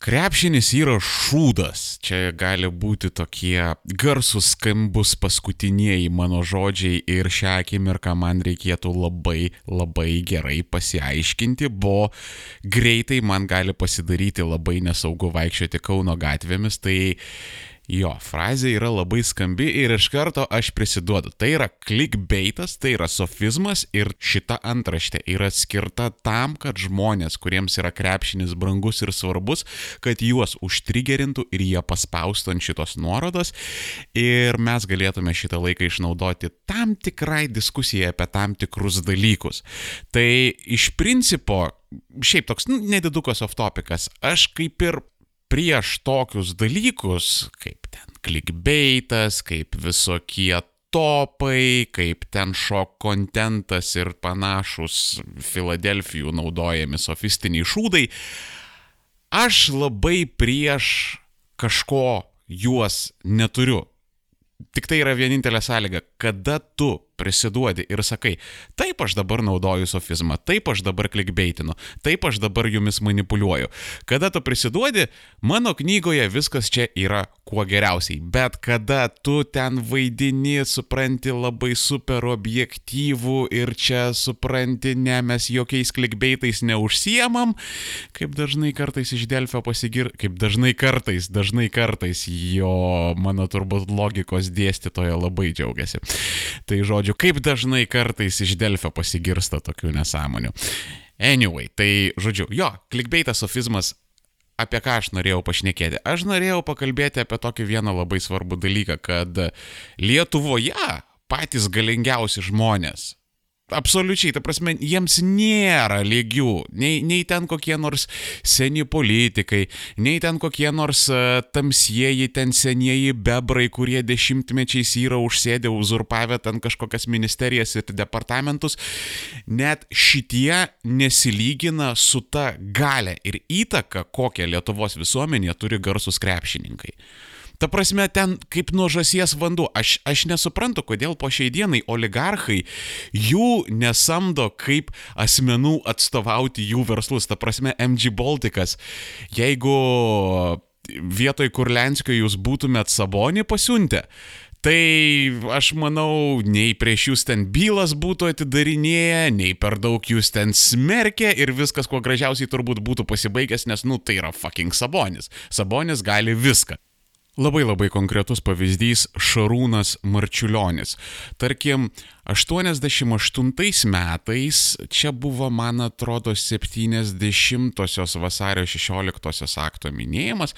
Krepšinis yra šūdas. Čia gali būti tokie garsus skambus paskutiniai mano žodžiai ir šią akimirką man reikėtų labai labai gerai pasiaiškinti, bo greitai man gali pasidaryti labai nesaugu vaikščioti Kauno gatvėmis. Tai Jo, frazė yra labai skambi ir iš karto aš prisiduodu. Tai yra clickbaitas, tai yra sofizmas ir šita antraštė yra skirta tam, kad žmonės, kuriems yra krepšinis brangus ir svarbus, kad juos užtrigerintų ir jie paspaustų ant šitos nuorodos ir mes galėtume šitą laiką išnaudoti tam tikrai diskusijai apie tam tikrus dalykus. Tai iš principo, šiaip toks nu, nedidukas off topicas, aš kaip ir prieš tokius dalykus, kaip ten clickbaitas, kaip visokie topai, kaip ten šok kontentas ir panašus Filadelfijų naudojami sofistiniai šūdai, aš labai prieš kažko juos neturiu. Tik tai yra vienintelė sąlyga, kada tu prisiduodi ir sakai, taip aš dabar naudoju sofizmą, taip aš dabar klikbeitinu, taip aš dabar jumis manipuliuoju. Kada tu prisiduodi, mano knygoje viskas čia yra kuo geriausiai, bet kada tu ten vaidini, supranti labai super objektyvų ir čia supranti, ne mes jokiais klikbeitais neužsiemam, kaip dažnai kartais iš Delfio pasigir, kaip dažnai kartais, dažnai kartais jo mano turbūt logikos dėstytoja labai džiaugiasi. Tai žodžiu, žodžiu, kaip dažnai kartais iš Delfio pasigirsta tokių nesąmonių. Anyway, tai žodžiu, jo, klikbeitas sofizmas apie ką aš norėjau pašnekėti? Aš norėjau pakalbėti apie tokį vieną labai svarbų dalyką, kad Lietuvoje patys galingiausi žmonės Absoliučiai, ta prasme, jiems nėra lygių, nei, nei ten kokie nors seni politikai, nei ten kokie nors uh, tamsieji, ten senieji bebrai, kurie dešimtmečiais yra užsėdę, uzurpavę ten kažkokias ministerijas ir departamentus. Net šitie nesilygina su ta gale ir įtaka, kokią Lietuvos visuomenė turi garsus krepšininkai. Ta prasme, ten kaip nuo žasies vanduo. Aš, aš nesuprantu, kodėl po šiai dienai oligarchai jų nesamdo kaip asmenų atstovauti jų verslus. Ta prasme, MG Baltikas. Jeigu vietoj Kurlenskio jūs būtumėt Sabonį pasiuntę, Tai aš manau, nei prieš jūs ten bylas būtų atidarinėję, nei per daug jūs ten smerkė ir viskas kuo gražiausiai turbūt būtų pasibaigęs, nes, nu, tai yra fucking Sabonis. Sabonis gali viską. Labai labai konkretus pavyzdys Šarūnas Marčiulionis. Tarkim, 88 metais, čia buvo, man atrodo, 70-osios vasario 16-osios akto minėjimas,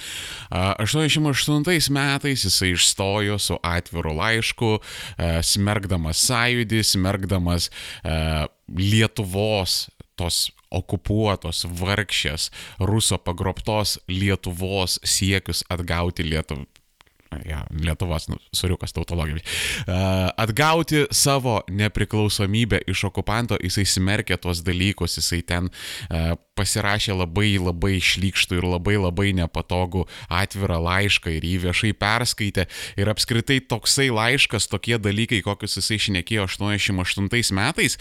88 metais jisai išstojo su atviru laišku, smergdamas sąjūdį, smergdamas Lietuvos tos okupuotos, vargšės, ruso pagrobtos Lietuvos siekius atgauti Lietuvą. Ja, Lietuvos, nu, suriukas tautologijai. Atgauti savo nepriklausomybę iš okupanto, jisai smerkė tuos dalykus, jisai ten pasirašė labai labai šlykštų ir labai labai nepatogų atvirą laišką ir jį viešai perskaitė. Ir apskritai toksai laiškas, tokie dalykai, kokius jisai šnekėjo 88 metais,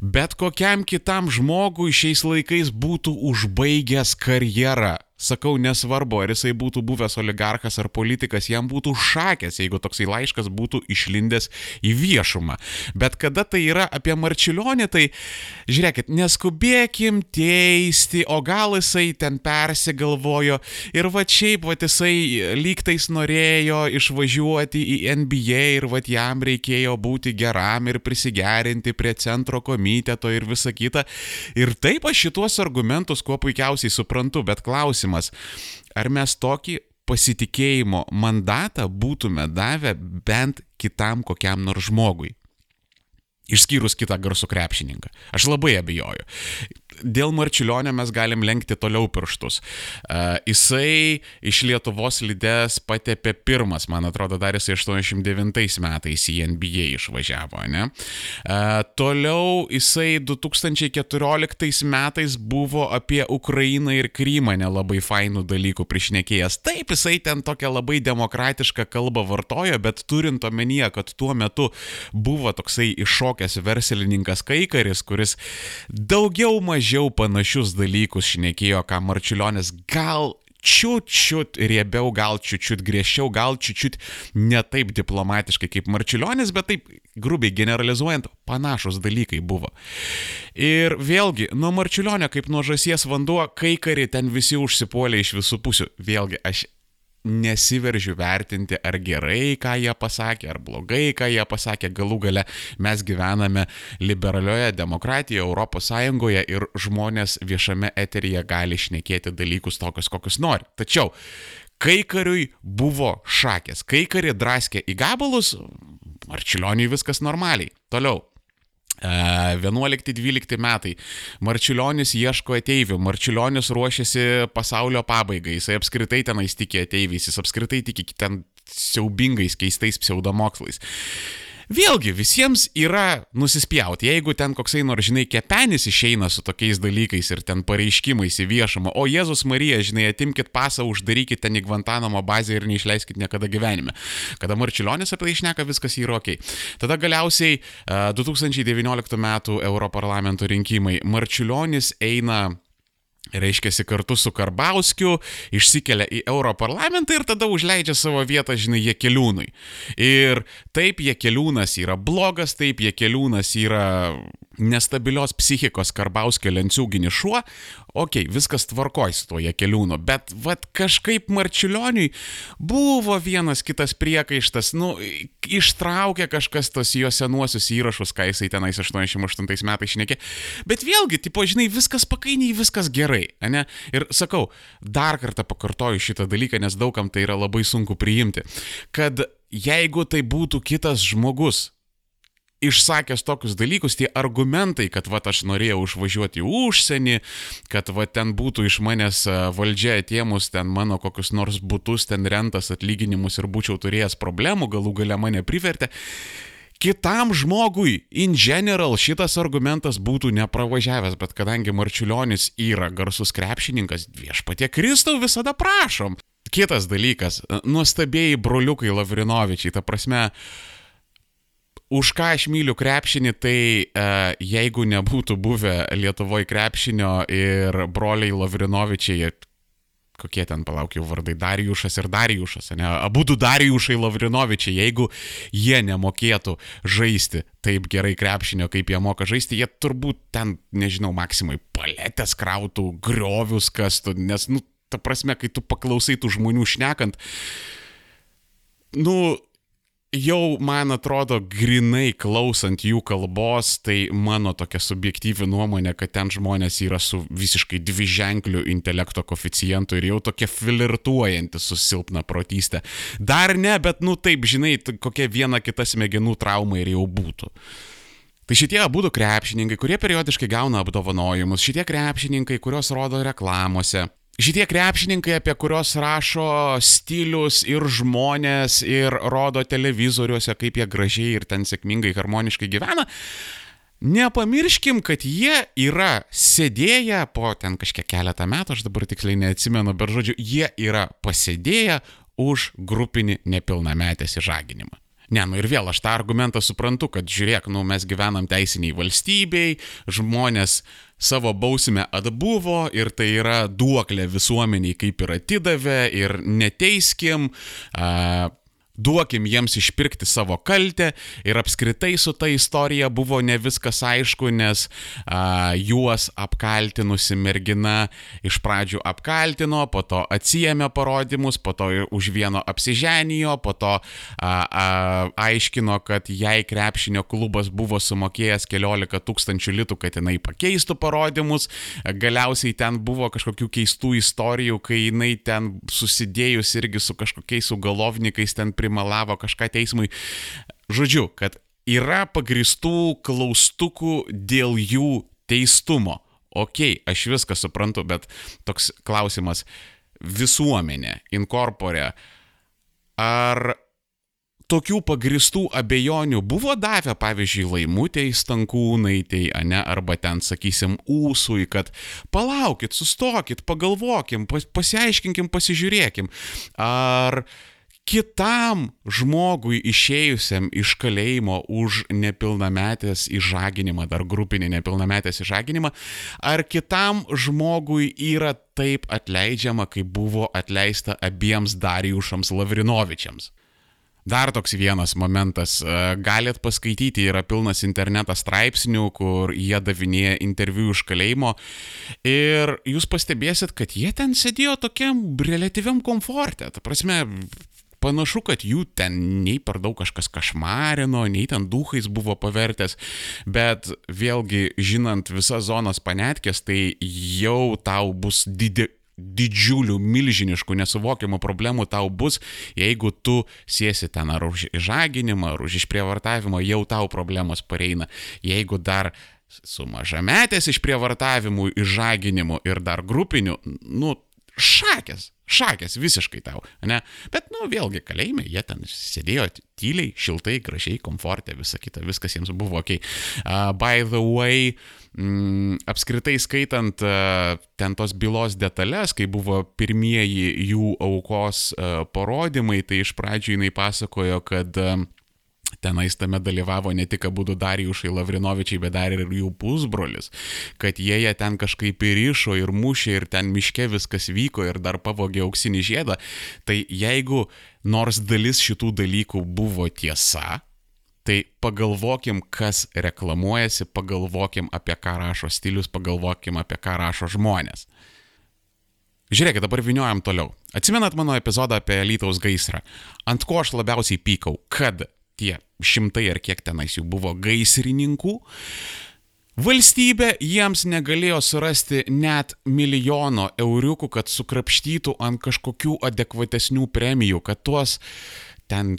bet kokiam kitam žmogui šiais laikais būtų užbaigęs karjerą sakau, nesvarbu, ar jisai būtų buvęs oligarkas ar politikas, jam būtų šakės, jeigu toksai laiškas būtų išlindęs į viešumą. Bet kada tai yra apie Marčiulionį, tai žiūrėkit, neskubėkim teisti, o gal jisai ten persigalvojo ir va šiaip, va jisai lygtais norėjo išvažiuoti į NBA ir va jam reikėjo būti geram ir prisigerinti prie centro komiteto ir visa kita. Ir taip aš šituos argumentus kuo puikiausiai suprantu, bet klausimas, klausimas, ar mes tokį pasitikėjimo mandatą būtume davę bent kitam kokiam nors žmogui. Išskyrus kitą garsų krepšininką. Aš labai abejoju dėl Marčiulionio mes galim lenkti toliau pirštus. Uh, jisai iš Lietuvos lydės patepė pirmas, man atrodo, dar jisai 89 metais į NBA išvažiavo, ne? Uh, toliau jisai 2014 metais buvo apie Ukrainą ir Krymą nelabai fainų dalykų priešnekėjęs. Taip, jisai ten tokią labai demokratišką kalbą vartojo, bet turint omenyje, kad tuo metu buvo toksai iššokęs verslininkas Kaikaris, kuris daugiau mažiau mažiau panašius dalykus šnekėjo, ką Marčiulionis gal čiut čiut riebiau, gal čiut čiut griežčiau, gal čiut čiut ne taip diplomatiškai kaip Marčiulionis, bet taip grubiai generalizuojant, panašus dalykai buvo. Ir vėlgi, nuo Marčiulionio kaip nuo žasies vanduo, kai kari ten visi užsipuolė iš visų pusių. Vėlgi, aš nesiveržiu vertinti, ar gerai, ką jie pasakė, ar blogai, ką jie pasakė. Galų gale mes gyvename liberalioje demokratijoje, Europos Sąjungoje ir žmonės viešame eteryje gali šnekėti dalykus tokius, kokius nori. Tačiau kai kariui buvo šakės, kai kari draskė į gabalus, Marčiulioniui viskas normaliai. Toliau. 11-12 metai. Marčiulionis ieško ateivių, Marčiulionis ruošiasi pasaulio pabaigai, jisai apskritai tenais tiki ateiviais, jis apskritai tiki ten siaubingais, keistais pseudomokslais. Vėlgi, visiems yra nusispjauti. Jeigu ten koksai nors, žinai, kepenis išeina su tokiais dalykais ir ten pareiškimais į viešumą, o Jėzus Marija, žinai, atimkit pasą, uždarykit ten į Guantanamo bazę ir neišleiskit niekada gyvenime. Kada Marčiulionis apie tai išneka, viskas yra ok. Tada galiausiai 2019 m. Europarlamento rinkimai. Marčiulionis eina reiškia, kartu su Karbauskiu, išsikelia į Europarlamentą ir tada užleidžia savo vietą, žinai, Jekeliūnui. Ir taip Jekeliūnas yra blogas, taip Jekeliūnas yra nestabilios psichikos Karbauskio lenciūginis šuo, okei, okay, viskas tvarkoj su tuo Jekeliūnu, bet vad kažkaip Marčiulioniui buvo vienas kitas priekaištas, nu, ištraukė kažkas tos jo senuosius įrašus, ką jisai tenais 88 metais šnekė, bet vėlgi, tipo, žinai, viskas pakainiai, viskas gerai, ne? Ir sakau, dar kartą pakartoju šitą dalyką, nes daugam tai yra labai sunku priimti, kad jeigu tai būtų kitas žmogus, išsakęs tokius dalykus, tie argumentai, kad va aš norėjau užvažiuoti į užsienį, kad va ten būtų iš manęs valdžia atėmus ten mano kokius nors būtus, ten rentas atlyginimus ir būčiau turėjęs problemų, galų gale mane privertė. Kitam žmogui, in general, šitas argumentas būtų nepravažiavęs, bet kadangi Marčiulionis yra garsus krepšininkas, viešpatie Kristau visada prašom. Kitas dalykas, nuostabėjai broliukai Lavrinovičiai, ta prasme, uh, už ką aš myliu krepšinį, tai uh, jeigu nebūtų buvę Lietuvoje krepšinio ir broliai Lavrinovičiai, kokie ten palaukiau vardai, Darijušas ir Darijušas, ne, abu du Darijušai Lavrinovičiai, jeigu jie nemokėtų žaisti taip gerai krepšinio, kaip jie moka žaisti, jie turbūt ten, nežinau, maksimai paletės krautų, griovius kastų, nes, nu, ta prasme, kai tu paklausai tų žmonių šnekant, nu, jau man atrodo grinai klausant jų kalbos, tai mano tokia subjektyvi nuomonė, kad ten žmonės yra su visiškai dviženkliu intelekto koficijantu ir jau tokie flirtuojantis su silpna protystė. Dar ne, bet nu taip, žinai, kokia viena kita smegenų trauma ir jau būtų. Tai šitie abu krepšininkai, kurie periodiškai gauna apdovanojimus, šitie krepšininkai, kuriuos rodo reklamose, Šitie krepšininkai, apie kuriuos rašo stilius ir žmonės ir rodo televizoriuose, kaip jie gražiai ir ten sėkmingai, harmoniškai gyvena, Nepamirškim, kad jie yra sėdėję po ten kažkiek keletą metų, aš dabar tiksliai neatsimenu, bet žodžiu, jie yra pasėdėję už grupinį nepilnametės įžaginimą. Ne, nu ir vėl aš tą argumentą suprantu, kad žiūrėk, nu mes gyvenam teisiniai valstybei, žmonės savo bausmę atbuvo ir tai yra duoklė visuomeniai kaip ir atidavė ir neteiskim. Uh, duokim jiems išpirkti savo kaltę ir apskritai su ta istorija buvo ne viskas aišku, nes a, juos apkaltinusi mergina iš pradžių apkaltino, po to atsijėmė parodymus, po to už vieno apsiženijo, po to a, a, aiškino, kad jai krepšinio klubas buvo sumokėjęs keliolika tūkstančių litų, kad jinai pakeistų parodymus, galiausiai ten buvo kažkokių keistų istorijų, kai jinai ten susidėjus irgi su kažkokiais sugalovnikais ten prie primalavo kažką teismui. Žodžiu, kad yra pagristų klaustukų dėl jų teistumo. Ok, aš viską suprantu, bet toks klausimas visuomenė, inkorporė, ar tokių pagristų abejonių buvo davę, pavyzdžiui, laimutėjai stankūnaitėjai, ne, arba ten, sakysim, ūsui, kad palaukit, sustokit, pagalvokim, pas, pasiaiškinkim, pasižiūrėkim, ar kitam žmogui išėjusiam iš kalėjimo už nepilnametės išžaginimą, dar grupinį nepilnametės išžaginimą, ar kitam žmogui yra taip atleidžiama, kaip buvo atleista abiems Darijušams Lavrinovičiams. Dar toks vienas momentas. Galit paskaityti, yra pilnas internetas straipsnių, kur jie davinėja interviu iš kalėjimo. Ir jūs pastebėsit, kad jie ten sėdėjo tokiam relatyviam komforte. Ta prasme, panašu, kad jų ten nei per daug kažkas kašmarino, nei ten duhais buvo pavertęs, bet vėlgi, žinant visas zonas panetkės, tai jau tau bus didi, didžiulių, milžiniškų, nesuvokiamų problemų tau bus, jeigu tu sėsi ten ar už išžaginimą, ar už išprievartavimą, jau tau problemos pareina. Jeigu dar su mažametės išprievartavimu, išžaginimu ir dar grupiniu, nu, šakės, šakės visiškai tau, ne? Bet, nu, vėlgi, kalėjime jie ten sėdėjo tyliai, šiltai, gražiai, komforte, visa kita, viskas jiems buvo ok. Uh, by the way, mm, apskritai skaitant uh, ten tos bylos detalės, kai buvo pirmieji jų aukos uh, parodymai, tai iš pradžių jinai pasakojo, kad uh, tenais tame dalyvavo ne tik abu Darijušai Lavrinovičiai, bet dar ir jų pusbrolis, kad jie ją ten kažkaip įrišo ir mušė ir ten miške viskas vyko ir dar pavogė auksinį žiedą, tai jeigu nors dalis šitų dalykų buvo tiesa, tai pagalvokim, kas reklamuojasi, pagalvokim apie ką rašo stilius, pagalvokim apie ką rašo žmonės. Žiūrėkit, dabar viniojam toliau. Atsimenat mano epizodą apie Lytaus gaisrą. Ant ko aš labiausiai pykau? Kad tie šimtai ar kiek tenais jų buvo gaisrininkų, Valstybė jiems negalėjo surasti net milijono euriukų, kad sukrapštytų ant kažkokių adekvatesnių premijų, kad tuos ten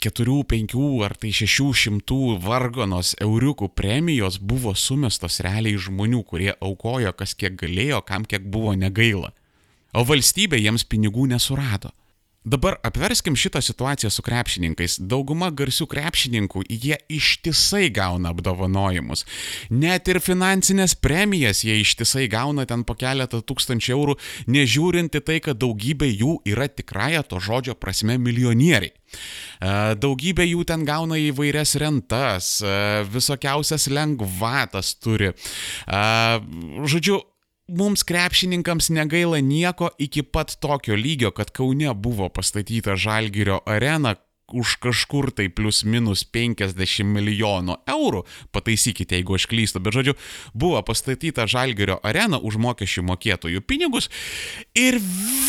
keturių, penkių ar tai šešių šimtų varganos euriukų premijos buvo sumestos realiai žmonių, kurie aukojo kas kiek galėjo, kam kiek buvo negaila. O valstybė jiems pinigų nesurado. Dabar apverskim šitą situaciją su krepšininkais. Dauguma garsių krepšininkų, jie ištisai gauna apdovanojimus. Net ir finansinės premijas jie ištisai gauna ten po keletą tūkstančių eurų, nežiūrint į tai, kad daugybė jų yra tikrąją to žodžio prasme milijonieriai. E, daugybė jų ten gauna įvairias rentas, e, visokiausias lengvatas turi. E, žodžiu, mums krepšininkams negaila nieko iki pat tokio lygio, kad Kaune buvo pastatyta Žalgirio arena už kažkur tai plus minus 50 milijonų eurų, pataisykite, jeigu aš klystu, bet žodžiu, buvo pastatyta Žalgirio arena už mokesčių mokėtojų pinigus ir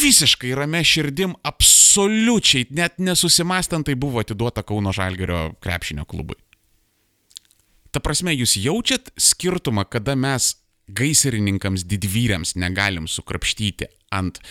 visiškai rame širdim, absoliučiai, net nesusimastant, tai buvo atiduota Kauno Žalgirio krepšinio klubui. Ta prasme, jūs jaučiat skirtumą, kada mes gaisrininkams didvyriams negalim sukrapštyti ant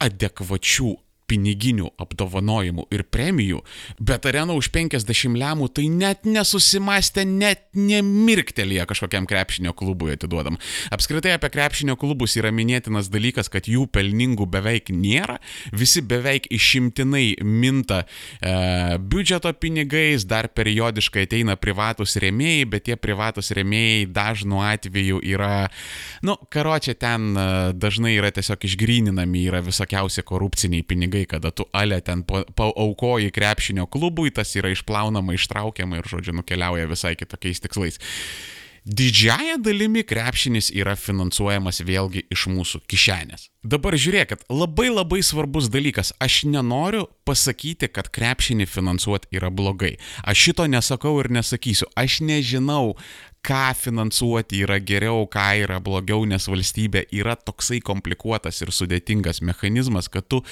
adekvačių piniginių apdovanojimų ir premijų, bet arena už 50 lemų tai net nesusimastė, net nemirktelėje kažkokiam krepšinio klubui atiduodam. Apskritai apie krepšinio klubus yra minėtinas dalykas, kad jų pelningų beveik nėra, visi beveik išimtinai minta e, biudžeto pinigais, dar periodiškai ateina privatus rėmėjai, bet tie privatus rėmėjai dažnu atveju yra, nu, karočią ten e, dažnai yra tiesiog išgryninami, yra visokiausi korupciniai pinigai pinigai, kada tu ale ten paaukoji krepšinio klubui, tas yra išplaunama, ištraukiama ir, žodžiu, nukeliauja visai kitokiais tikslais. Didžiaja dalimi krepšinis yra finansuojamas vėlgi iš mūsų kišenės. Dabar žiūrėkit, labai labai svarbus dalykas. Aš nenoriu pasakyti, kad krepšinį finansuoti yra blogai. Aš šito nesakau ir nesakysiu. Aš nežinau, ką finansuoti yra geriau, ką yra blogiau, nes valstybė yra toksai komplikuotas ir sudėtingas mechanizmas, kad tu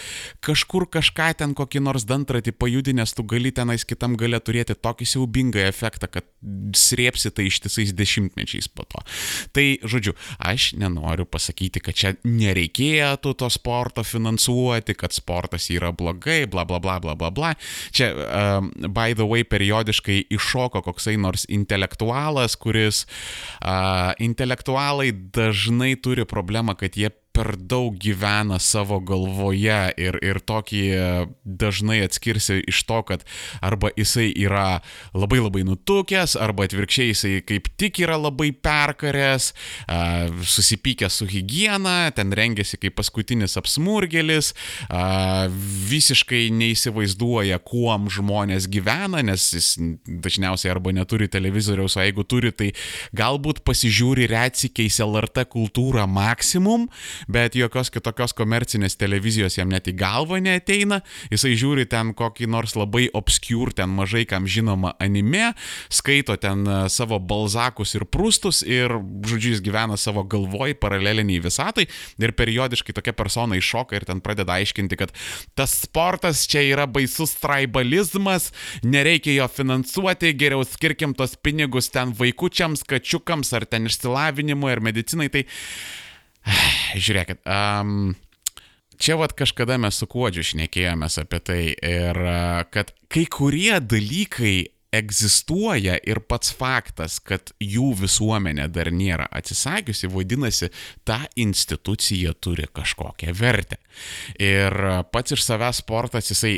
kažkur kažką ten kokį nors dantratį pajudinęs, tu gali tenais kitam gale turėti tokį siaubingą efektą, kad srėpsi tai ištisais dešimtmečiais po to. Tai, žodžiu, aš nenoriu pasakyti, kad čia nereikėtų to sporto finansuoti, kad sportas yra blogai, bla bla bla bla bla bla. Čia, um, by the way, periodiškai iššoko koksai nors intelektualas, kuris kuris a, intelektualai dažnai turi problemą, kad jie per daug gyvena savo galvoje ir, ir tokį dažnai atskirsi iš to, kad arba jisai yra labai labai nutukęs, arba atvirkščiai jisai kaip tik yra labai perkaręs, susipykęs su hygiena, ten rengiasi kaip paskutinis apsmurgelis, visiškai neįsivaizduoja, kuom žmonės gyvena, nes jis dažniausiai arba neturi televizoriaus, o jeigu turi, tai galbūt pasižiūri retsykiais LRT kultūrą maksimum, bet jokios kitokios komercinės televizijos jam net į galvą neteina, jisai žiūri ten kokį nors labai obscure, ten mažai kam žinoma anime, skaito ten e, savo balzakus ir prustus ir, žodžiu, jis gyvena savo galvoj paraleliniai visatai ir periodiškai tokia persona iššoka ir ten pradeda aiškinti, kad tas sportas čia yra baisus tribalizmas, nereikia jo finansuoti, geriau skirkim tos pinigus ten vaikučiams, kačiukams ar ten išsilavinimui ar medicinai. Tai žiūrėkit, um, čia vad kažkada mes su Kuodžiu šnekėjomės apie tai ir kad kai kurie dalykai egzistuoja ir pats faktas, kad jų visuomenė dar nėra atsisakiusi, vadinasi, ta institucija turi kažkokią vertę. Ir pats iš savęs sportas jisai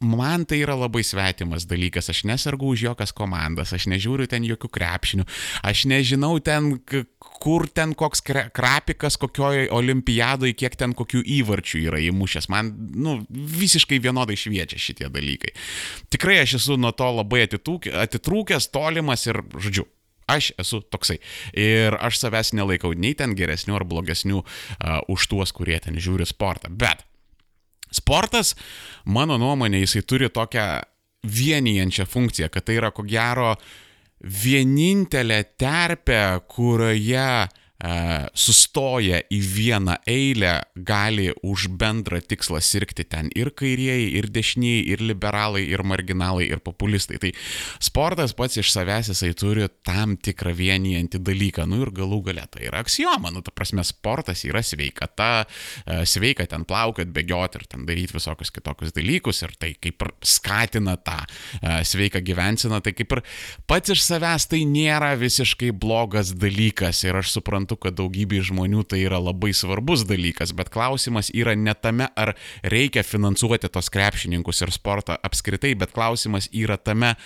man tai yra labai svetimas dalykas, aš nesargu už jokias komandas, aš nežiūriu ten jokių krepšinių, aš nežinau ten, kur ten koks krapikas, kokioje olimpiadoje, kiek ten kokių įvarčių yra įmušęs. Man, nu, visiškai vienodai šviečia šitie dalykai. Tikrai aš esu nuo to labai atitrūkęs, tolimas ir, žodžiu, aš esu toksai. Ir aš savęs nelaikau nei ten geresnių ar blogesnių uh, už tuos, kurie ten žiūri sportą. Bet Sportas, mano nuomonė, jisai turi tokią vienijančią funkciją, kad tai yra ko gero vienintelė terpė, kurioje E, sustoja į vieną eilę, gali už bendrą tikslą sirgti ten ir kairieji, ir dešinieji, ir liberalai, ir marginalai, ir populistai. Tai sportas pats iš savęs jisai turi tam tikrą vienijantį dalyką. Nu ir galų gale tai yra aksioma. Nu, ta prasme, sportas yra sveikata, e, sveika ten plaukiot, bėgioti ir ten daryti visokius kitokius dalykus. Ir tai kaip ir skatina tą e, sveiką gyvenseną. Tai kaip ir pats iš savęs tai nėra visiškai blogas dalykas. Ir aš suprantu, suprantu, kad daugybė žmonių tai yra labai svarbus dalykas, bet klausimas yra ne tame, ar reikia finansuoti tos krepšininkus ir sportą apskritai, bet klausimas yra tame,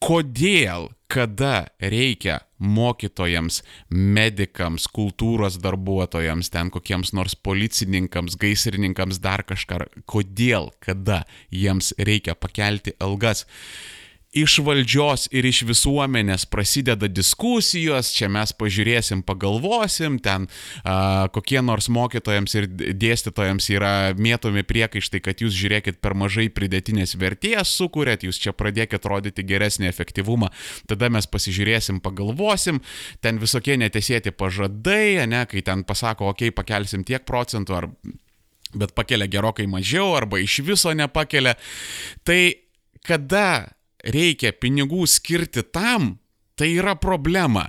kodėl, kada reikia mokytojams, medikams, kultūros darbuotojams, ten kokiems nors policininkams, gaisrininkams dar kažką, kodėl, kada jiems reikia pakelti algas iš valdžios ir iš visuomenės prasideda diskusijos, čia mes pažiūrėsim, pagalvosim, ten a, kokie nors mokytojams ir dėstytojams yra mėtomi priekaištai, kad jūs žiūrėkit per mažai pridėtinės vertės sukūrėt, jūs čia pradėkit rodyti geresnį efektyvumą, tada mes pasižiūrėsim, pagalvosim, ten visokie netesėti pažadai, ne, kai ten pasako, okei, okay, pakelsim tiek procentų, ar bet pakelia gerokai mažiau, arba iš viso nepakelia. Tai kada reikia pinigų skirti tam, tai yra problema.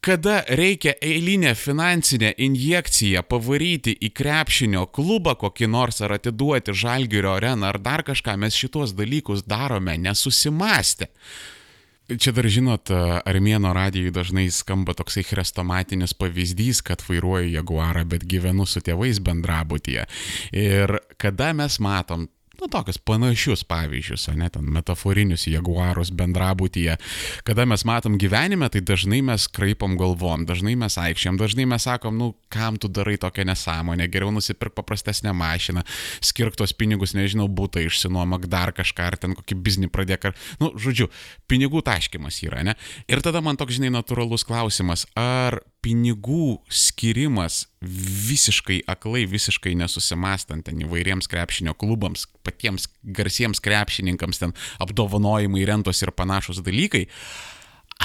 Kada reikia eilinę finansinę injekciją pavaryti į krepšinio klubą kokį nors ar atiduoti žalgerio areną ar dar kažką, mes šitos dalykus darome nesusimastę. Čia dar žinot, Armėno radijui dažnai skamba toksai chrestomatinis pavyzdys, kad vairuoju jaguarą, bet gyvenu su tėvais bendrabutyje. Ir kada mes matom nu, tokius panašius pavyzdžius, ne, ten metaforinius jaguarus bendrabutyje. Kada mes matom gyvenime, tai dažnai mes kraipom galvom, dažnai mes aikščiam, dažnai mes sakom, nu, kam tu darai tokią nesąmonę, geriau nusipirk paprastesnę mašiną, skirk tos pinigus, nežinau, būtų išsinuomak dar kažką, ar ten kokį biznį pradėk, ar, nu, žodžiu, pinigų taškimas yra, ne? Ir tada man toks, žinai, natūralus klausimas, ar pinigų skirimas visiškai aklai, visiškai nesusimastant ten įvairiems krepšinio klubams, patiems garsiems krepšininkams ten apdovanojimai, rentos ir panašus dalykai,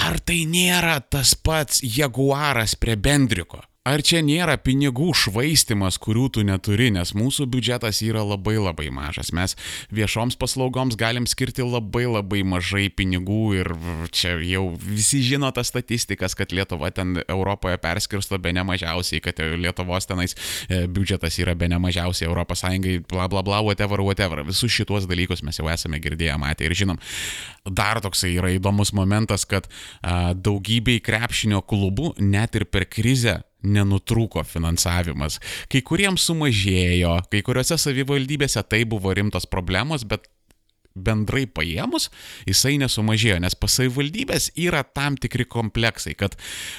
ar tai nėra tas pats jaguaras prie bendriko? Ar čia nėra pinigų švaistimas, kurių tu neturi, nes mūsų biudžetas yra labai labai mažas. Mes viešoms paslaugoms galim skirti labai labai mažai pinigų ir čia jau visi žino tas statistikas, kad Lietuva ten Europoje perskirsto be ne mažiausiai, kad Lietuvos tenais e, biudžetas yra be ne mažiausiai Europos Sąjungai, bla bla bla, whatever, whatever. Visus šituos dalykus mes jau esame girdėję, matę ir žinom. Dar toksai yra įdomus momentas, kad a, daugybei krepšinio klubų net ir per krizę nenutrūko finansavimas. Kai kuriems sumažėjo, kai kuriuose savivaldybėse tai buvo rimtos problemos, bet bendrai paėmus, jisai nesumažėjo, nes pas savivaldybės yra tam tikri kompleksai, kad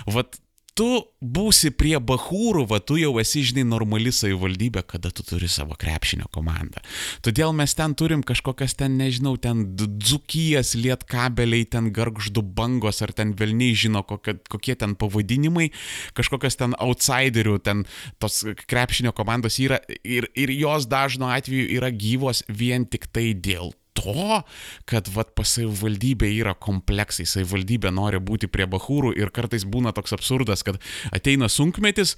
vat, tu būsi prie bahūrų, va tu jau esi, žinai, normali savivaldybė, kada tu turi savo krepšinio komandą. Todėl mes ten turim kažkokias ten, nežinau, ten dzukijas, lietkabeliai, ten gargždų bangos, ar ten velniai žino, kokie, kokie ten pavadinimai, kažkokias ten outsiderių, ten tos krepšinio komandos yra ir, ir jos dažno atveju yra gyvos vien tik tai dėl to, kad vat pas savivaldybė yra kompleksai, savivaldybė nori būti prie bahūrų ir kartais būna toks absurdas, kad ateina sunkmetis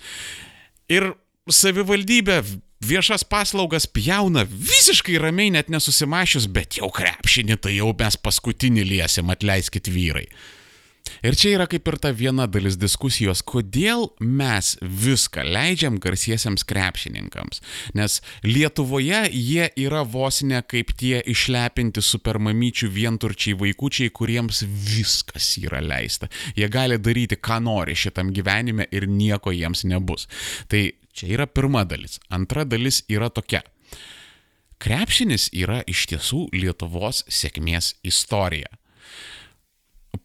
ir savivaldybė viešas paslaugas pjauna visiškai ramiai net nesusimašius, bet jau krepšinį tai jau mes paskutinį liesim, atleiskit vyrai. Ir čia yra kaip ir ta viena dalis diskusijos, kodėl mes viską leidžiam garsiesiems krepšininkams. Nes Lietuvoje jie yra vos ne kaip tie išlepinti supermamyčių vienturčiai vaikučiai, kuriems viskas yra leista. Jie gali daryti, ką nori šitam gyvenime ir nieko jiems nebus. Tai čia yra pirma dalis. Antra dalis yra tokia. Krepšinis yra iš tiesų Lietuvos sėkmės istorija.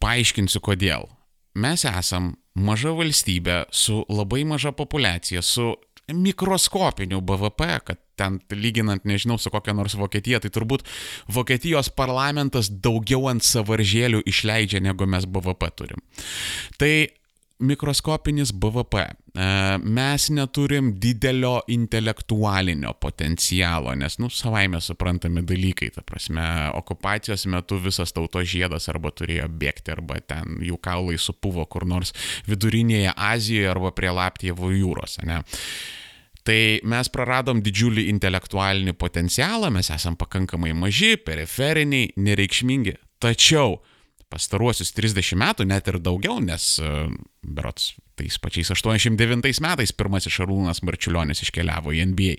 Paaiškinsiu kodėl. Mes esam maža valstybė su labai maža populiacija, su mikroskopiniu BVP, kad ten lyginant, nežinau, su kokia nors Vokietija, tai turbūt Vokietijos parlamentas daugiau ant savaržėlių išleidžia, negu mes BVP turim. Tai mikroskopinis BVP. E, mes neturim didelio intelektualinio potencialo, nes, nu, savaime suprantami dalykai, ta prasme, okupacijos metu visas tautos žiedas arba turėjo bėgti, arba ten jų kaulai supuvo kur nors vidurinėje Azijoje arba prie Laptievo jūros, ne? Tai mes praradom didžiulį intelektualinį potencialą, mes esam pakankamai maži, periferiniai, nereikšmingi. Tačiau pastaruosius 30 metų, net ir daugiau, nes e, berots tais pačiais 89 metais pirmasis Šarūnas Marčiulionis iškeliavo į NBA.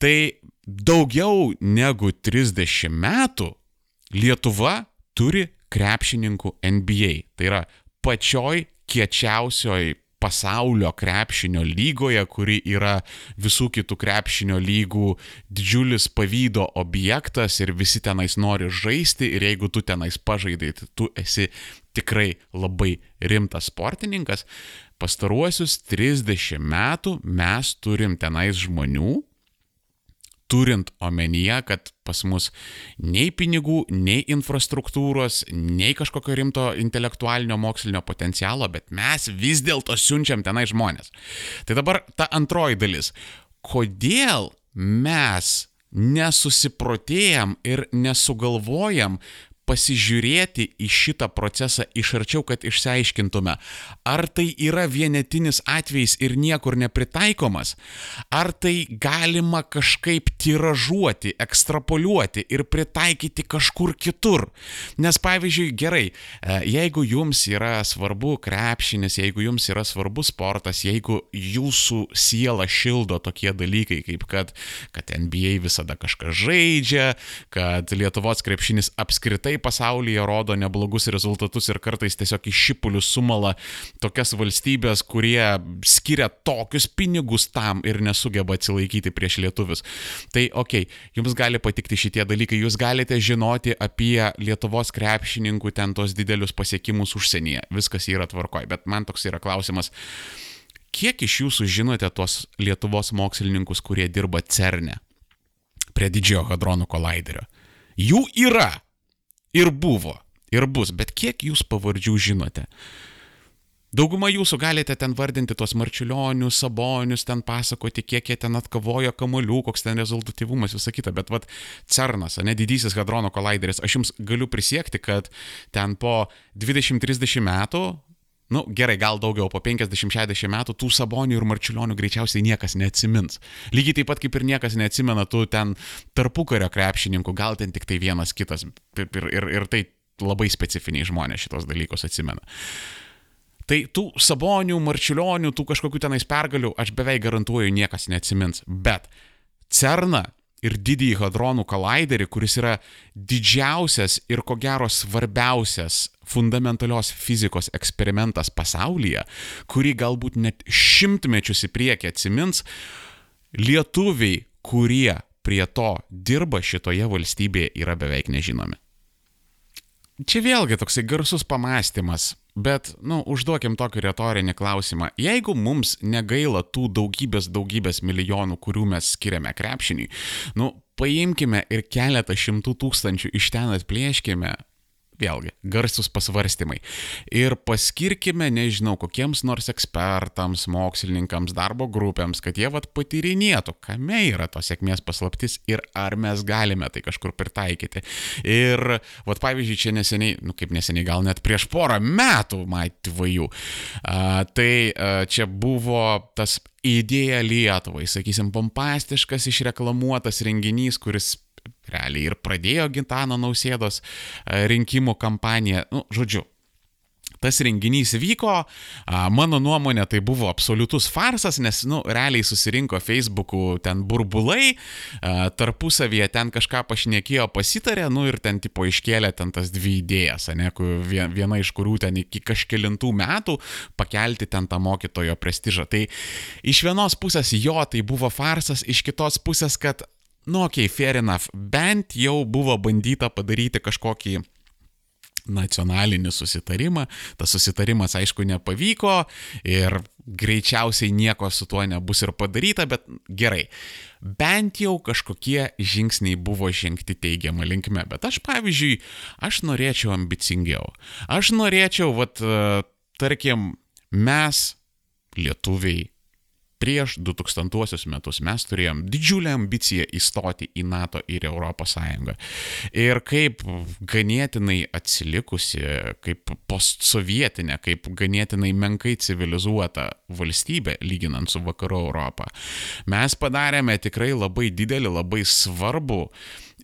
Tai daugiau negu 30 metų Lietuva turi krepšininkų NBA. Tai yra pačioj kiečiausioj pasaulio krepšinio lygoje, kuri yra visų kitų krepšinio lygų didžiulis pavydo objektas ir visi tenais nori žaisti ir jeigu tu tenais pažaidai, tai tu esi tikrai labai rimtas sportininkas. Pastaruosius 30 metų mes turim tenais žmonių, turint omenyje, kad pas mus nei pinigų, nei infrastruktūros, nei kažkokio rimto intelektualinio mokslinio potencialo, bet mes vis dėlto siunčiam tenai žmonės. Tai dabar ta antroji dalis. Kodėl mes nesusiprotėjam ir nesugalvojam pasižiūrėti į šitą procesą iš arčiau, kad išsiaiškintume, ar tai yra vienetinis atvejis ir niekur nepritaikomas, ar tai galima kažkaip tiražuoti, ekstrapoliuoti ir pritaikyti kažkur kitur. Nes pavyzdžiui, gerai, e, jeigu jums yra svarbu krepšinis, jeigu jums yra svarbus sportas, jeigu jūsų siela šildo tokie dalykai, kaip kad, kad NBA visada kažką žaidžia, kad Lietuvos krepšinis apskritai tikrai pasaulyje rodo neblogus rezultatus ir kartais tiesiog iš šipulių sumala tokias valstybės, kurie skiria tokius pinigus tam ir nesugeba atsilaikyti prieš lietuvius. Tai ok, jums gali patikti šitie dalykai, jūs galite žinoti apie Lietuvos krepšininkų ten tos didelius pasiekimus užsienyje, viskas yra tvarkoj, bet man toks yra klausimas. Kiek iš jūsų žinote tuos Lietuvos mokslininkus, kurie dirba CERNE prie didžiojo hadronų kolaiderio? Jų yra ir buvo, ir bus, bet kiek jūs pavardžių žinote? Dauguma jūsų galite ten vardinti tos marčiulionius, sabonius, ten pasakoti, kiek jie ten atkavojo kamolių, koks ten rezultatyvumas, visa kita, bet vad CERNas, ne didysis hadrono kolaideris, aš jums galiu prisiekti, kad ten po 20-30 metų nu gerai, gal daugiau, po 50-60 metų tų sabonių ir marčiulionių greičiausiai niekas neatsimins. Lygiai taip pat kaip ir niekas neatsimena tų ten tarpukario krepšininkų, gal ten tik tai vienas kitas. Ir, ir, ir tai labai specifiniai žmonės šitos dalykus atsimena. Tai tų sabonių, marčiulionių, tų kažkokių tenais pergalių aš beveik garantuoju niekas neatsimins. Bet CERNA ir didįjį hadronų kolaiderį, kuris yra didžiausias ir ko gero svarbiausias fundamentalios fizikos eksperimentas pasaulyje, kurį galbūt net šimtmečius į priekį atsimins, lietuviai, kurie prie to dirba šitoje valstybėje, yra beveik nežinomi. Čia vėlgi toksai garsus pamastymas, bet, nu, užduokim tokį retorinį klausimą. Jeigu mums negaila tų daugybės, daugybės milijonų, kurių mes skiriame krepšiniui, nu, paimkime ir keletą šimtų tūkstančių iš ten atplėškime, Vėlgi, garsus pasvarstymai. Ir paskirkime, nežinau, kokiems nors ekspertams, mokslininkams, darbo grupėms, kad jie vad patyrinėtų, kame yra tos sėkmės paslaptis ir ar mes galime tai kažkur pritaikyti. Ir, vad pavyzdžiui, čia neseniai, nu kaip neseniai, gal net prieš porą metų, matyt, vajų, tai a, čia buvo tas idėja Lietuvai, sakysim, pompastiškas išreklamuotas renginys, kuris realiai ir pradėjo Gintano Nausėdos e, rinkimų kampaniją. Nu, žodžiu, tas renginys vyko, mano nuomonė tai buvo absoliutus farsas, nes, nu, realiai susirinko Facebook'ų ten burbulai, tarpusavyje ten kažką pašnekėjo, pasitarė, nu ir ten tipo iškėlė ten tas dvi idėjas, ne, viena iš kurių ten iki kažkėlintų metų pakelti ten tą mokytojo prestižą. Tai iš vienos pusės jo tai buvo farsas, iš kitos pusės, kad nu okei, okay, fair enough, bent jau buvo bandyta padaryti kažkokį nacionalinį susitarimą. Tas susitarimas aišku nepavyko ir greičiausiai nieko su tuo nebus ir padaryta, bet gerai. Bent jau kažkokie žingsniai buvo žengti teigiamą linkme, bet aš pavyzdžiui, aš norėčiau ambicingiau. Aš norėčiau, vat, tarkim, mes, lietuviai, prieš 2000 metus mes turėjom didžiulę ambiciją įstoti į NATO ir ES. Ir kaip ganėtinai atsilikusi, kaip postsovietinė, kaip ganėtinai menkai civilizuota valstybė, lyginant su Vakarų Europą, mes padarėme tikrai labai didelį, labai svarbų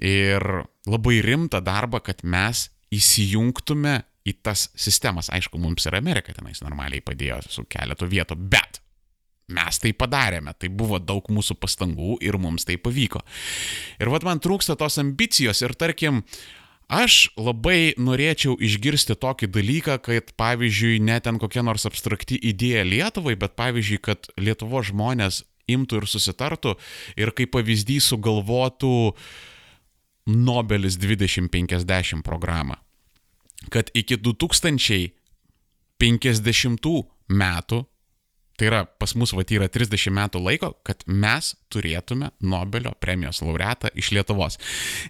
ir labai rimtą darbą, kad mes įsijungtume į tas sistemas. Aišku, mums ir Amerika tenais normaliai padėjo su keletu vietų, bet mes tai padarėme, tai buvo daug mūsų pastangų ir mums tai pavyko. Ir vad man trūksta tos ambicijos ir tarkim, Aš labai norėčiau išgirsti tokį dalyką, kad pavyzdžiui, ne ten kokia nors abstrakti idėja Lietuvai, bet pavyzdžiui, kad Lietuvo žmonės imtų ir susitartų ir kaip pavyzdys sugalvotų Nobelis 2050 programą. Kad iki 2050 metų Tai yra, pas mus va yra 30 metų laiko, kad mes turėtume Nobelio premijos laureatą iš Lietuvos.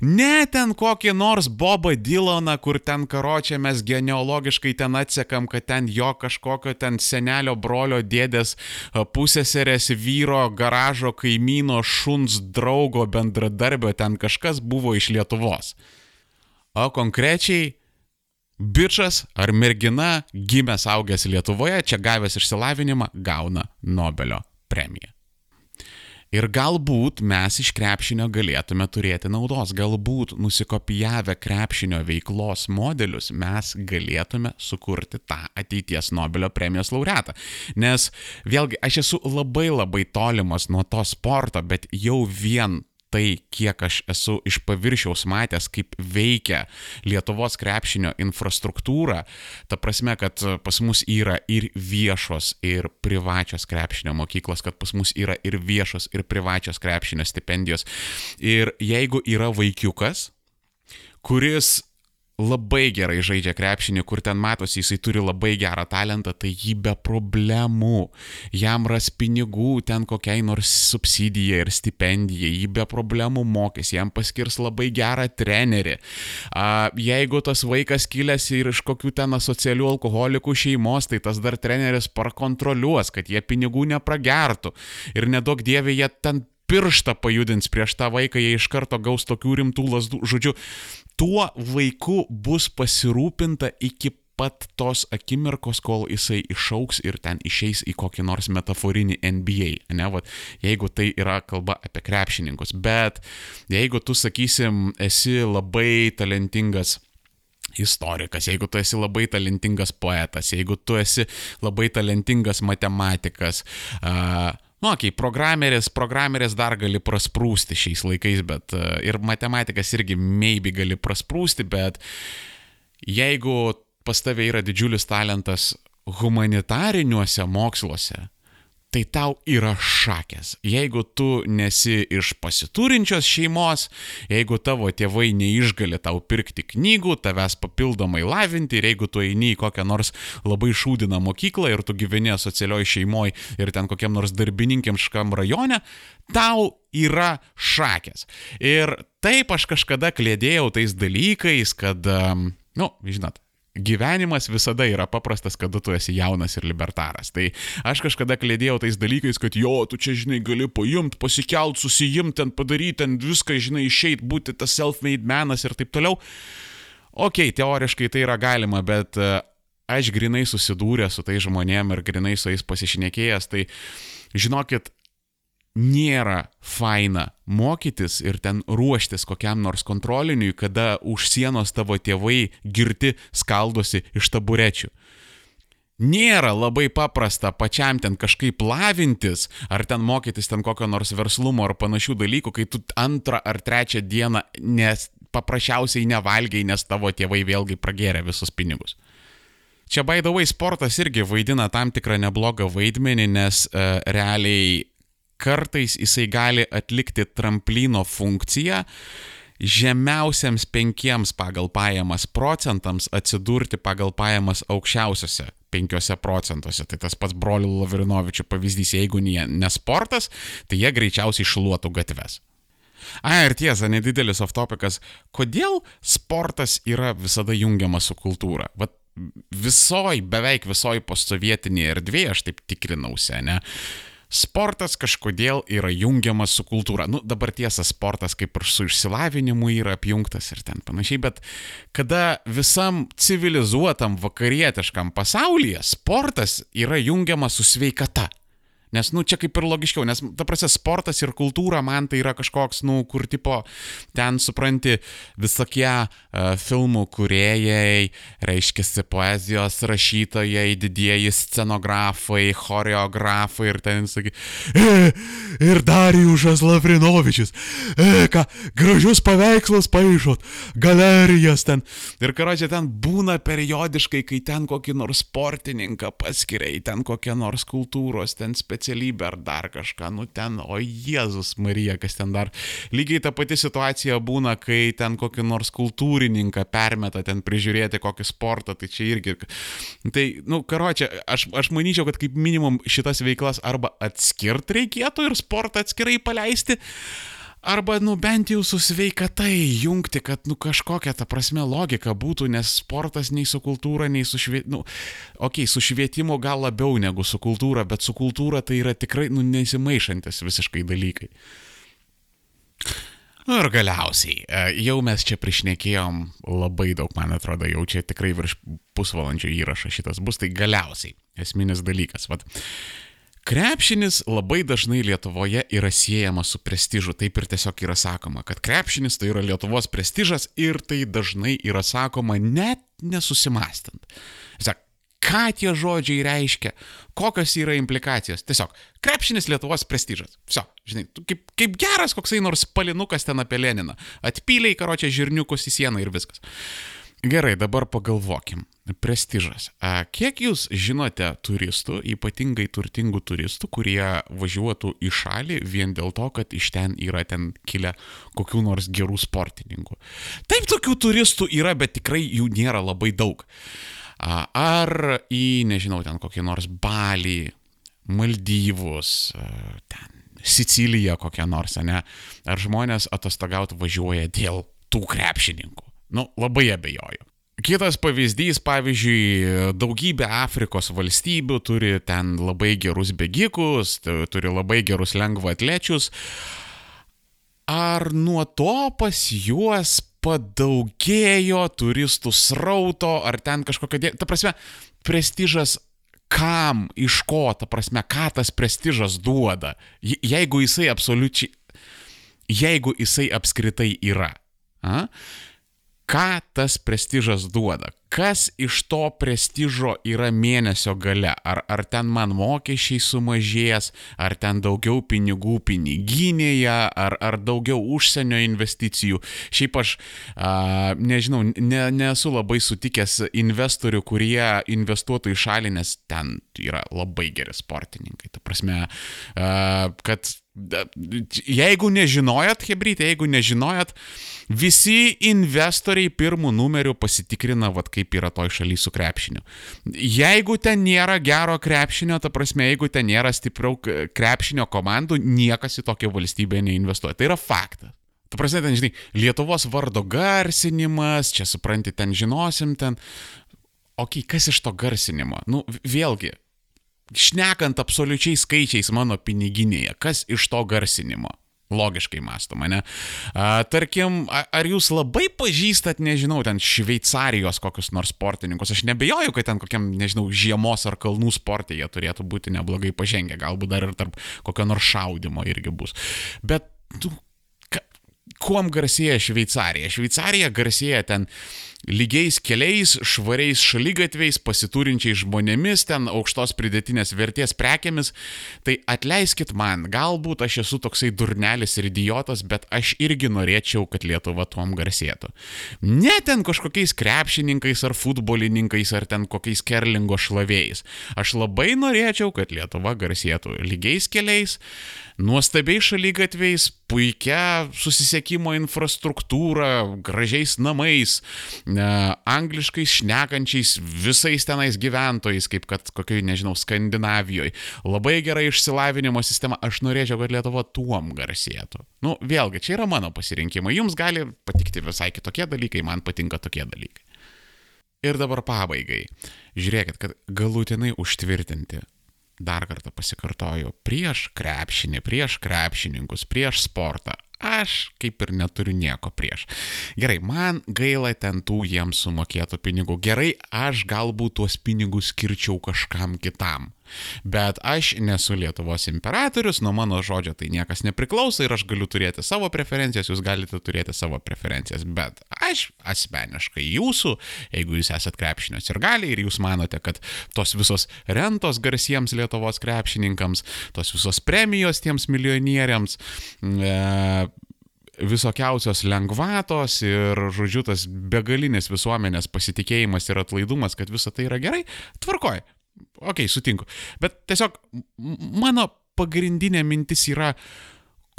Ne ten kokį nors Bobą Dylaną, kur ten karočią mes genealogiškai ten atsekam, kad ten jo kažkokio ten senelio brolio dėdės pusėserės vyro garažo kaimyno šuns draugo bendradarbio ten kažkas buvo iš Lietuvos. O konkrečiai bičias ar mergina gimęs augęs Lietuvoje, čia gavęs išsilavinimą, gauna Nobelio premiją. Ir galbūt mes iš krepšinio galėtume turėti naudos, galbūt nusikopijavę krepšinio veiklos modelius mes galėtume sukurti tą ateities Nobelio premijos laureatą. Nes vėlgi aš esu labai labai tolimas nuo to sporto, bet jau vien tai, kiek aš esu iš paviršiaus matęs, kaip veikia Lietuvos krepšinio infrastruktūra, ta prasme, kad pas mus yra ir viešos, ir privačios krepšinio mokyklos, kad pas mus yra ir viešos, ir privačios krepšinio stipendijos. Ir jeigu yra vaikiukas, kuris labai gerai žaidžia krepšinį, kur ten matosi, jisai turi labai gerą talentą, tai jį be problemų, jam ras pinigų ten kokiai nors subsidijai ir stipendijai, jį be problemų mokys, jam paskirs labai gerą trenerį. A, jeigu tas vaikas kilęs ir iš kokių ten asocialių alkoholikų šeimos, tai tas dar treneris parkontroliuos, kad jie pinigų nepragertų. Ir nedaug dievė jie ten pirštą pajudins prieš tą vaiką, jie iš karto gaus tokių rimtų lasdų. Žodžiu, tuo vaiku bus pasirūpinta iki pat tos akimirkos, kol jisai išauks ir ten išeis į kokį nors metaforinį NBA. Ne, va, jeigu tai yra kalba apie krepšininkus. Bet jeigu tu, sakysim, esi labai talentingas istorikas, jeigu tu esi labai talentingas poetas, jeigu tu esi labai talentingas matematikas, uh, Nu, okei, okay, programeris, programeris dar gali prasprūsti šiais laikais, bet uh, ir matematikas irgi maybe gali prasprūsti, bet jeigu pas tave yra didžiulis talentas humanitariniuose moksluose, tai tau yra šakės. Jeigu tu nesi iš pasiturinčios šeimos, jeigu tavo tėvai neišgali tau pirkti knygų, tavęs papildomai lavinti ir jeigu tu eini į kokią nors labai šūdiną mokyklą ir tu gyveni socialioj šeimoje ir ten kokiam nors darbininkiamškam rajone, tau yra šakės. Ir taip aš kažkada klėdėjau tais dalykais, kad, na, nu, žinot, gyvenimas visada yra paprastas, kada tu esi jaunas ir libertaras. Tai aš kažkada klėdėjau tais dalykais, kad jo, tu čia, žinai, gali paimt, pasikelt, susijimti, ten padaryti, ten viską, žinai, išeit, būti tas self-made menas ir taip toliau. Ok, teoriškai tai yra galima, bet e, aš grinai susidūrę su tai žmonėm ir grinai su jais pasišnekėjęs, tai žinokit, nėra faina mokytis ir ten ruoštis kokiam nors kontroliniui, kada už sienos tavo tėvai girti skaldosi iš taburečių. Nėra labai paprasta pačiam ten kažkaip lavintis, ar ten mokytis ten kokio nors verslumo ar panašių dalykų, kai tu antrą ar trečią dieną nes paprasčiausiai nevalgiai, nes tavo tėvai vėlgi pragėrė visus pinigus. Čia, way, sportas irgi vaidina tam tikrą neblogą vaidmenį, nes uh, realiai kartais jisai gali atlikti tramplino funkciją žemiausiams penkiems pagal pajamas procentams atsidurti pagal pajamas aukščiausiose 5 procentuose. Tai tas pats brolių Lavrinovičių pavyzdys, jeigu ne, ne sportas, tai jie greičiausiai šluotų gatves. A, ir tiesa, nedidelis off-topikas, kodėl sportas yra visada jungiamas su kultūra? Vat visoj, beveik visoj postsovietinėje erdvėje, aš taip tikrinausi, ne? Sportas kažkodėl yra jungiamas su kultūra. Nu, dabar tiesa, sportas kaip ir su išsilavinimu yra apjungtas ir ten panašiai, bet kada visam civilizuotam vakarietiškam pasaulyje sportas yra jungiamas su sveikata. Nes, nu, čia kaip ir logiškiau, nes, ta prasme, sportas ir kultūra man tai yra kažkoks, nu, kur tipo, ten supranti visokie uh, filmų kuriejai, reiškia, poezijos rašytojai, didieji scenografai, choreografai ir ten, sakai, e, ir Darijušas Lavrinovičius, e, ką, gražius paveikslus paaišot, galerijas ten. Ir karočią ten būna periodiškai, kai ten kokį nors sportininką paskiria, ten kokią nors kultūros, ten specialią specialybę ar dar kažką, nu ten, o Jėzus Marija, kas ten dar. Lygiai ta pati situacija būna, kai ten kokį nors kultūrininką permeta ten prižiūrėti kokį sportą, tai čia irgi. Tai, nu, karočią, aš, aš manyčiau, kad kaip minimum šitas veiklas arba atskirt reikėtų ir sportą atskirai paleisti. Arba, nu, bent jau su sveikatai jungti, kad, nu, kažkokia ta prasme logika būtų, nes sportas nei su kultūra, nei su švietimu, nu, okei, okay, su švietimu gal labiau negu su kultūra, bet su kultūra tai yra tikrai, nu, nesimaišantis visiškai dalykai. Nu ir galiausiai, e, jau mes čia prišnekėjom labai daug, man atrodo, jau čia tikrai virš pusvalandžio įrašas šitas bus, tai galiausiai esminis dalykas. Vat, Krepšinis labai dažnai Lietuvoje yra siejamas su prestižu, taip ir tiesiog yra sakoma, kad krepšinis tai yra Lietuvos prestižas ir tai dažnai yra sakoma net nesusimastant. Sak, ką tie žodžiai reiškia, kokios yra implikacijos. Tiesiog, krepšinis Lietuvos prestižas. Viso, žinai, kaip, kaip geras koksai nors palinukas ten apie Leniną. Atpyliai karočią žirniukus į sieną ir viskas. Gerai, dabar pagalvokim. Prestižas. Kiek jūs žinote turistų, ypatingai turtingų turistų, kurie važiuotų į šalį vien dėl to, kad iš ten yra ten kilę kokių nors gerų sportininkų? Taip, tokių turistų yra, bet tikrai jų nėra labai daug. Ar į, nežinau, ten kokį nors Balį, Maldyvus, ten Siciliją kokią nors, ne? Ar žmonės atostogauti važiuoja dėl tų krepšininkų? Nu, labai abejoju. Kitas pavyzdys, pavyzdžiui, daugybė Afrikos valstybių turi ten labai gerus bėgikus, turi labai gerus lengvaatlečius. Ar nuo to pas juos padaugėjo turistų srauto, ar ten kažkokia... Dė... Ta prasme, prestižas kam, iš ko, ta prasme, ką tas prestižas duoda, jeigu jisai absoliučiai, jeigu jisai apskritai yra. A? Ką tas prestižas duoda, kas iš to prestižo yra mėnesio gale, ar, ar ten man mokesčiai sumažės, ar ten daugiau pinigų piniginėje, ar, ar daugiau užsienio investicijų. Šiaip aš, a, nežinau, ne, nesu labai sutikęs investorių, kurie investuotų į šalį, nes ten yra labai geri sportininkai. Ta prasme, a, kad Jeigu nežinojot, Hebrytė, jeigu nežinojot, visi investoriai pirmų numerių pasitikrina, vad kaip yra toj šaly su krepšiniu. Jeigu ten nėra gero krepšinio, ta prasme, jeigu ten nėra stipriau krepšinio komandų, niekas į tokią valstybę neinvestuoja. Tai yra faktas. Tu prasme, ten, žinai, Lietuvos vardo garsinimas, čia supranti, ten žinosim, ten. Ok, kas iš to garsinimo? Nu, vėlgi, šnekant absoliučiai skaičiais mano piniginėje, kas iš to garsinimo? Logiškai mąstoma, ne? A, tarkim, ar jūs labai pažįstat, nežinau, ten Šveicarijos kokius nors sportininkus? Aš nebejoju, kad ten kokiam, nežinau, žiemos ar kalnų sportė jie turėtų būti neblogai pažengę, galbūt dar ir tarp kokio nors šaudimo irgi bus. Bet, tu, ka, kuom garsėja Šveicarija? Šveicarija garsėja ten lygiais keliais, švariais šalygatviais, pasiturinčiais žmonėmis, ten aukštos pridėtinės vertės prekiamis, tai atleiskit man, galbūt aš esu toksai durnelis ir idiotas, bet aš irgi norėčiau, kad Lietuva tuom garsėtų. Ne ten kažkokiais krepšininkais ar futbolininkais ar ten kokiais kerlingo šlavėjais. Aš labai norėčiau, kad Lietuva garsėtų lygiais keliais, nuostabiai šalygatviais, puikia susisiekimo infrastruktūra, gražiais namais, angliškai šnekančiais visais tenais gyventojais, kaip kad kokiai, nežinau, Skandinavijoje. Labai gera išsilavinimo sistema, aš norėčiau, kad Lietuva tuom garsėtų. Nu, vėlgi, čia yra mano pasirinkimai. Jums gali patikti visai kitokie dalykai, man patinka tokie dalykai. Ir dabar pabaigai. Žiūrėkit, kad galutinai užtvirtinti dar kartą pasikartoju, prieš krepšinį, prieš krepšininkus, prieš sportą aš kaip ir neturiu nieko prieš. Gerai, man gaila ten tų jiems sumokėtų pinigų. Gerai, aš galbūt tuos pinigus skirčiau kažkam kitam. Bet aš nesu Lietuvos imperatorius, nuo mano žodžio tai niekas nepriklauso ir aš galiu turėti savo preferencijas, jūs galite turėti savo preferencijas. Bet aš asmeniškai jūsų, jeigu jūs esat krepšinio ir gali ir jūs manote, kad tos visos rentos garsiems Lietuvos krepšininkams, tos visos premijos tiems milijonieriams, e, visokiausios lengvatos ir, žodžiu, tas begalinis visuomenės pasitikėjimas ir atlaidumas, kad visa tai yra gerai, tvarkoj. Ok, sutinku. Bet tiesiog mano pagrindinė mintis yra,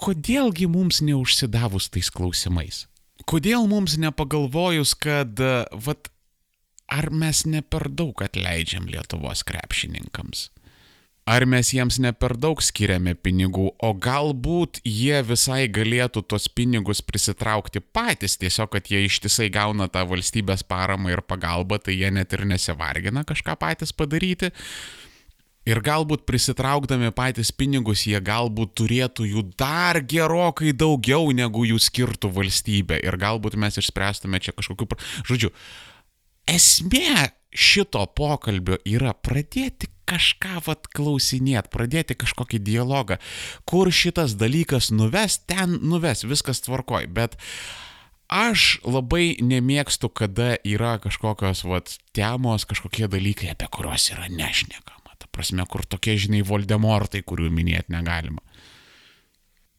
kodėlgi mums neužsidavus tais klausimais? Kodėl mums nepagalvojus, kad, vat, ar mes ne per daug atleidžiam Lietuvos krepšininkams? Ar mes jiems ne per daug skiriame pinigų, o galbūt jie visai galėtų tos pinigus prisitraukti patys, tiesiog kad jie ištisai gauna tą valstybės paramą ir pagalbą, tai jie net ir nesivargina kažką patys padaryti. Ir galbūt prisitraukdami patys pinigus, jie galbūt turėtų jų dar gerokai daugiau, negu jų skirtų valstybė. Ir galbūt mes išspręstume čia kažkokiu... Žodžiu, esmė šito pokalbio yra pradėti kažką vat klausinėt, pradėti kažkokį dialogą, kur šitas dalykas nuves, ten nuves, viskas tvarkoj, bet aš labai nemėgstu, kada yra kažkokios vat temos, kažkokie dalykai, apie kuriuos yra nešnekama. Ta prasme, kur tokie, žinai, Voldemortai, kurių minėti negalima.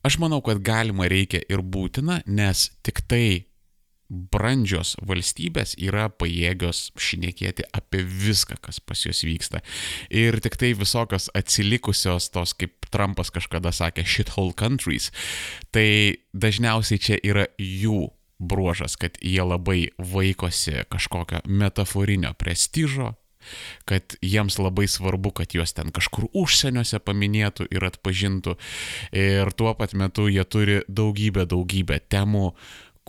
Aš manau, kad galima reikia ir būtina, nes tik tai brandžios valstybės yra pajėgios šnekėti apie viską, kas pas juos vyksta. Ir tik tai visokios atsilikusios tos, kaip Trumpas kažkada sakė, shithole countries, tai dažniausiai čia yra jų bruožas, kad jie labai vaikosi kažkokio metaforinio prestižo, kad jiems labai svarbu, kad juos ten kažkur užsieniuose paminėtų ir atpažintų. Ir tuo pat metu jie turi daugybę, daugybę temų,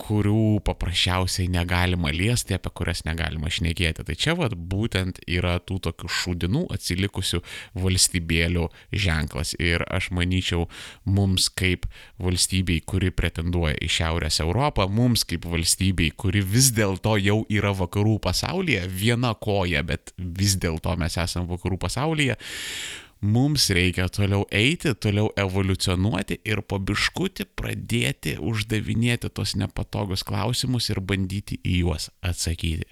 kurių paprasčiausiai negalima liesti, apie kurias negalima šnekėti. Tai čia vad būtent yra tų tokių šudinų atsilikusių valstybėlių ženklas. Ir aš manyčiau, mums kaip valstybei, kuri pretenduoja į Šiaurės Europą, mums kaip valstybei, kuri vis dėlto jau yra vakarų pasaulyje, viena koja, bet vis dėlto mes esame vakarų pasaulyje, mums reikia toliau eiti, toliau evoliucionuoti ir po biškutį pradėti uždavinėti tos nepatogus klausimus ir bandyti į juos atsakyti.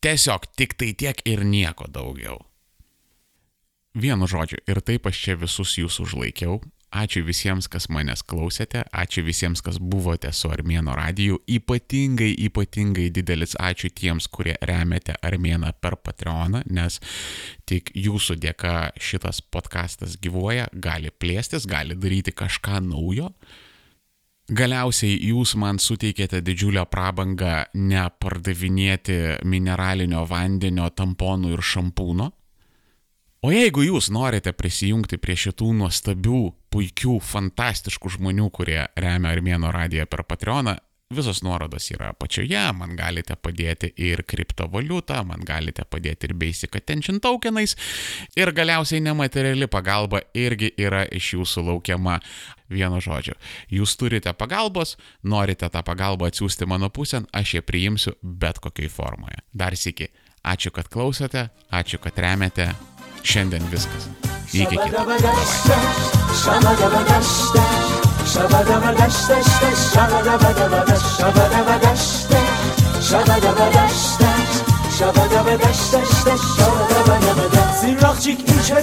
Tiesiog tik tai tiek ir nieko daugiau. Vienu žodžiu, ir taip aš čia visus jūs užlaikiau, Ačiū visiems, kas manęs klausėte, ačiū visiems, kas buvote su Armėno radiju. Ypatingai, ypatingai didelis ačiū tiems, kurie remiate Armėną per Patreoną, nes tik jūsų dėka šitas podcastas gyvuoja, gali plėstis, gali daryti kažką naujo. Galiausiai jūs man suteikėte didžiulę prabangą nepardavinėti mineralinio vandenio, tamponų ir šampūno O jeigu jūs norite prisijungti prie šitų nuostabių, puikių, fantastiškų žmonių, kurie remia Armėno radiją per Patreoną, visos nuorodos yra apačioje, man galite padėti ir kriptovaliutą, man galite padėti ir basic attention tokenais ir galiausiai nemateriali pagalba irgi yra iš jūsų laukiama. Vienu žodžiu, jūs turite pagalbos, norite tą pagalbą atsiųsti mano pusėn, aš ją priimsiu bet kokiai formoje. Dar sėki, ačiū, kad klausote, ačiū, kad remiate, Šiandien viskas. یکی که سیراخچیک این چه